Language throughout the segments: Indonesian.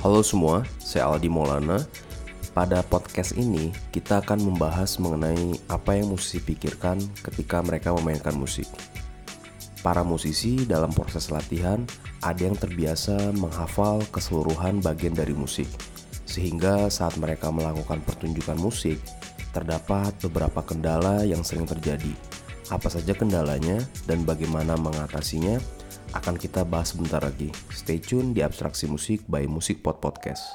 Halo semua, saya Aldi Maulana. Pada podcast ini, kita akan membahas mengenai apa yang musisi pikirkan ketika mereka memainkan musik. Para musisi dalam proses latihan ada yang terbiasa menghafal keseluruhan bagian dari musik, sehingga saat mereka melakukan pertunjukan musik, terdapat beberapa kendala yang sering terjadi. Apa saja kendalanya dan bagaimana mengatasinya akan kita bahas sebentar lagi. Stay tune di Abstraksi Musik by Musik Pod Podcast.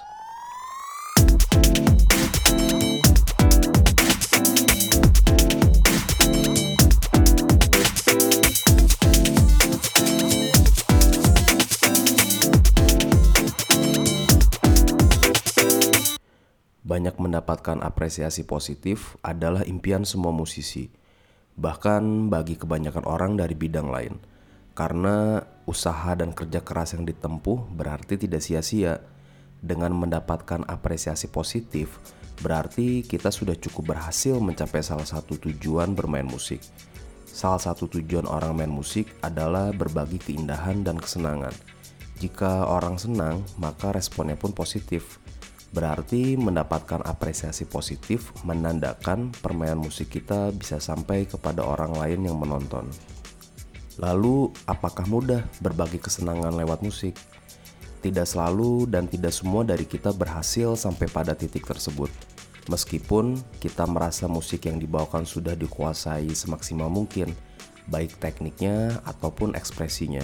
Banyak mendapatkan apresiasi positif adalah impian semua musisi, bahkan bagi kebanyakan orang dari bidang lain. Karena usaha dan kerja keras yang ditempuh berarti tidak sia-sia. Dengan mendapatkan apresiasi positif, berarti kita sudah cukup berhasil mencapai salah satu tujuan bermain musik. Salah satu tujuan orang main musik adalah berbagi keindahan dan kesenangan. Jika orang senang, maka responnya pun positif. Berarti mendapatkan apresiasi positif menandakan permainan musik kita bisa sampai kepada orang lain yang menonton. Lalu, apakah mudah berbagi kesenangan lewat musik? Tidak selalu dan tidak semua dari kita berhasil sampai pada titik tersebut. Meskipun kita merasa musik yang dibawakan sudah dikuasai semaksimal mungkin, baik tekniknya ataupun ekspresinya.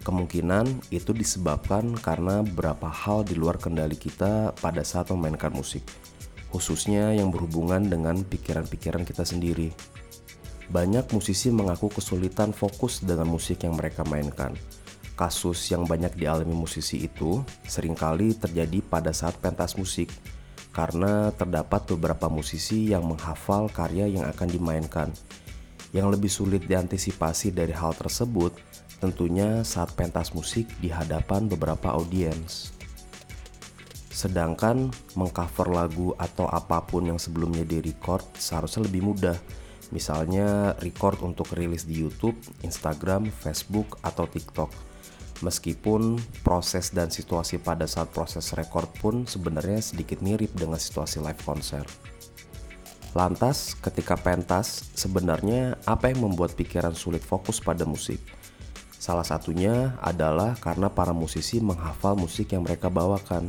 Kemungkinan itu disebabkan karena beberapa hal di luar kendali kita pada saat memainkan musik, khususnya yang berhubungan dengan pikiran-pikiran kita sendiri. Banyak musisi mengaku kesulitan fokus dengan musik yang mereka mainkan. Kasus yang banyak dialami musisi itu sering kali terjadi pada saat pentas musik, karena terdapat beberapa musisi yang menghafal karya yang akan dimainkan. Yang lebih sulit diantisipasi dari hal tersebut tentunya saat pentas musik di hadapan beberapa audiens. Sedangkan mengcover lagu atau apa pun yang sebelumnya direcord seharusnya lebih mudah. Misalnya record untuk rilis di YouTube, Instagram, Facebook, atau TikTok. Meskipun proses dan situasi pada saat proses record pun sebenarnya sedikit mirip dengan situasi live konser. Lantas, ketika pentas, sebenarnya apa yang membuat pikiran sulit fokus pada musik? Salah satunya adalah karena para musisi menghafal musik yang mereka bawakan.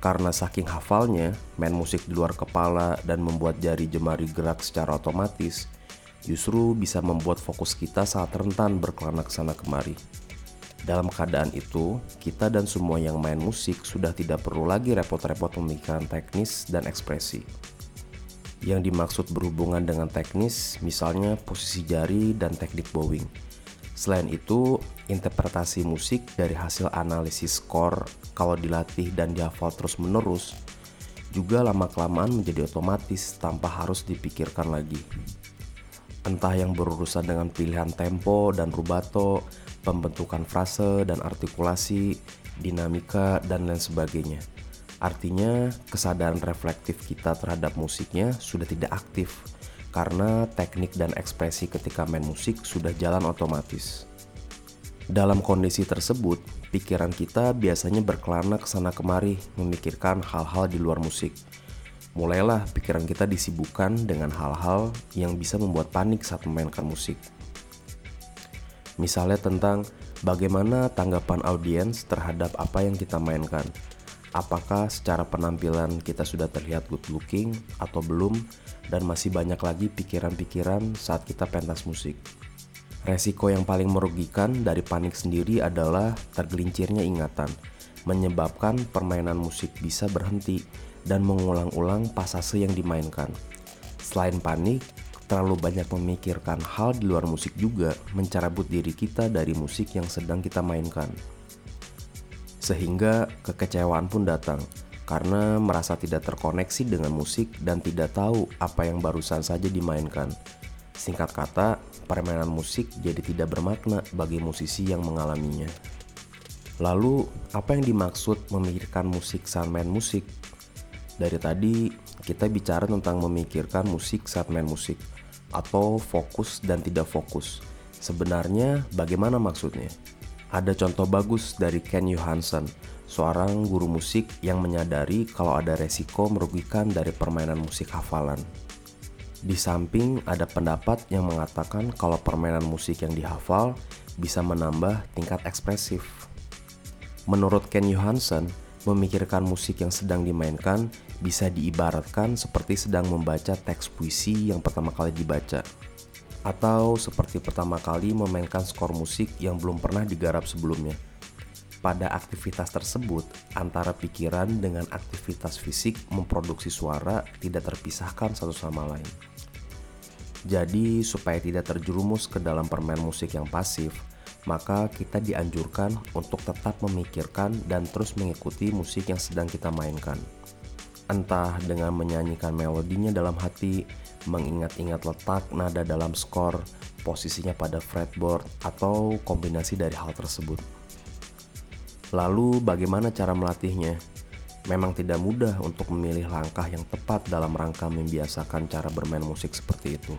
Karena saking hafalnya, main musik di luar kepala dan membuat jari jemari gerak secara otomatis, justru bisa membuat fokus kita saat rentan berkelana ke sana kemari. Dalam keadaan itu, kita dan semua yang main musik sudah tidak perlu lagi repot-repot memikirkan teknis dan ekspresi. Yang dimaksud berhubungan dengan teknis, misalnya posisi jari dan teknik bowing Selain itu, interpretasi musik dari hasil analisis skor kalau dilatih dan dihafal terus-menerus juga lama-kelamaan menjadi otomatis tanpa harus dipikirkan lagi. Entah yang berurusan dengan pilihan tempo dan rubato, pembentukan frase dan artikulasi, dinamika, dan lain sebagainya. Artinya, kesadaran reflektif kita terhadap musiknya sudah tidak aktif karena teknik dan ekspresi ketika main musik sudah jalan otomatis. Dalam kondisi tersebut, pikiran kita biasanya berkelana ke sana kemari memikirkan hal-hal di luar musik. Mulailah pikiran kita disibukkan dengan hal-hal yang bisa membuat panik saat memainkan musik. Misalnya tentang bagaimana tanggapan audiens terhadap apa yang kita mainkan. Apakah secara penampilan kita sudah terlihat good looking atau belum dan masih banyak lagi pikiran-pikiran saat kita pentas musik. Resiko yang paling merugikan dari panik sendiri adalah tergelincirnya ingatan, menyebabkan permainan musik bisa berhenti dan mengulang-ulang pasase yang dimainkan. Selain panik, terlalu banyak memikirkan hal di luar musik juga mencarabut diri kita dari musik yang sedang kita mainkan. Sehingga kekecewaan pun datang, karena merasa tidak terkoneksi dengan musik dan tidak tahu apa yang barusan saja dimainkan. Singkat kata, permainan musik jadi tidak bermakna bagi musisi yang mengalaminya. Lalu, apa yang dimaksud memikirkan musik saat main musik? Dari tadi, kita bicara tentang memikirkan musik saat main musik, atau fokus dan tidak fokus. Sebenarnya, bagaimana maksudnya? Ada contoh bagus dari Ken Johansson, seorang guru musik yang menyadari kalau ada resiko merugikan dari permainan musik hafalan. Di samping ada pendapat yang mengatakan kalau permainan musik yang dihafal bisa menambah tingkat ekspresif. Menurut Ken Johansson, memikirkan musik yang sedang dimainkan bisa diibaratkan seperti sedang membaca teks puisi yang pertama kali dibaca atau seperti pertama kali memainkan skor musik yang belum pernah digarap sebelumnya. Pada aktivitas tersebut, antara pikiran dengan aktivitas fisik memproduksi suara tidak terpisahkan satu sama lain. Jadi, supaya tidak terjerumus ke dalam permain musik yang pasif, maka kita dianjurkan untuk tetap memikirkan dan terus mengikuti musik yang sedang kita mainkan. Entah dengan menyanyikan melodinya dalam hati, mengingat-ingat letak nada dalam skor, posisinya pada fretboard, atau kombinasi dari hal tersebut. Lalu, bagaimana cara melatihnya? Memang tidak mudah untuk memilih langkah yang tepat dalam rangka membiasakan cara bermain musik seperti itu.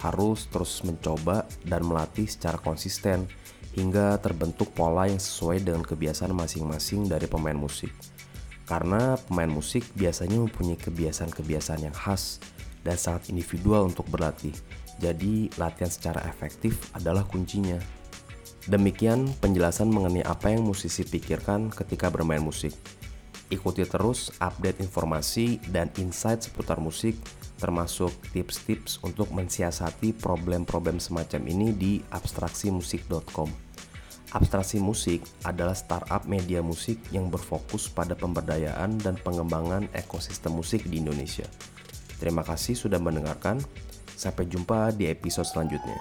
Harus terus mencoba dan melatih secara konsisten hingga terbentuk pola yang sesuai dengan kebiasaan masing-masing dari pemain musik. Karena pemain musik biasanya mempunyai kebiasaan-kebiasaan yang khas dan sangat individual untuk berlatih. Jadi, latihan secara efektif adalah kuncinya. Demikian penjelasan mengenai apa yang musisi pikirkan ketika bermain musik. Ikuti terus update informasi dan insight seputar musik, termasuk tips-tips untuk mensiasati problem-problem semacam ini di abstraksimusik.com. Abstraksi Musik adalah startup media musik yang berfokus pada pemberdayaan dan pengembangan ekosistem musik di Indonesia. Terima kasih sudah mendengarkan. Sampai jumpa di episode selanjutnya.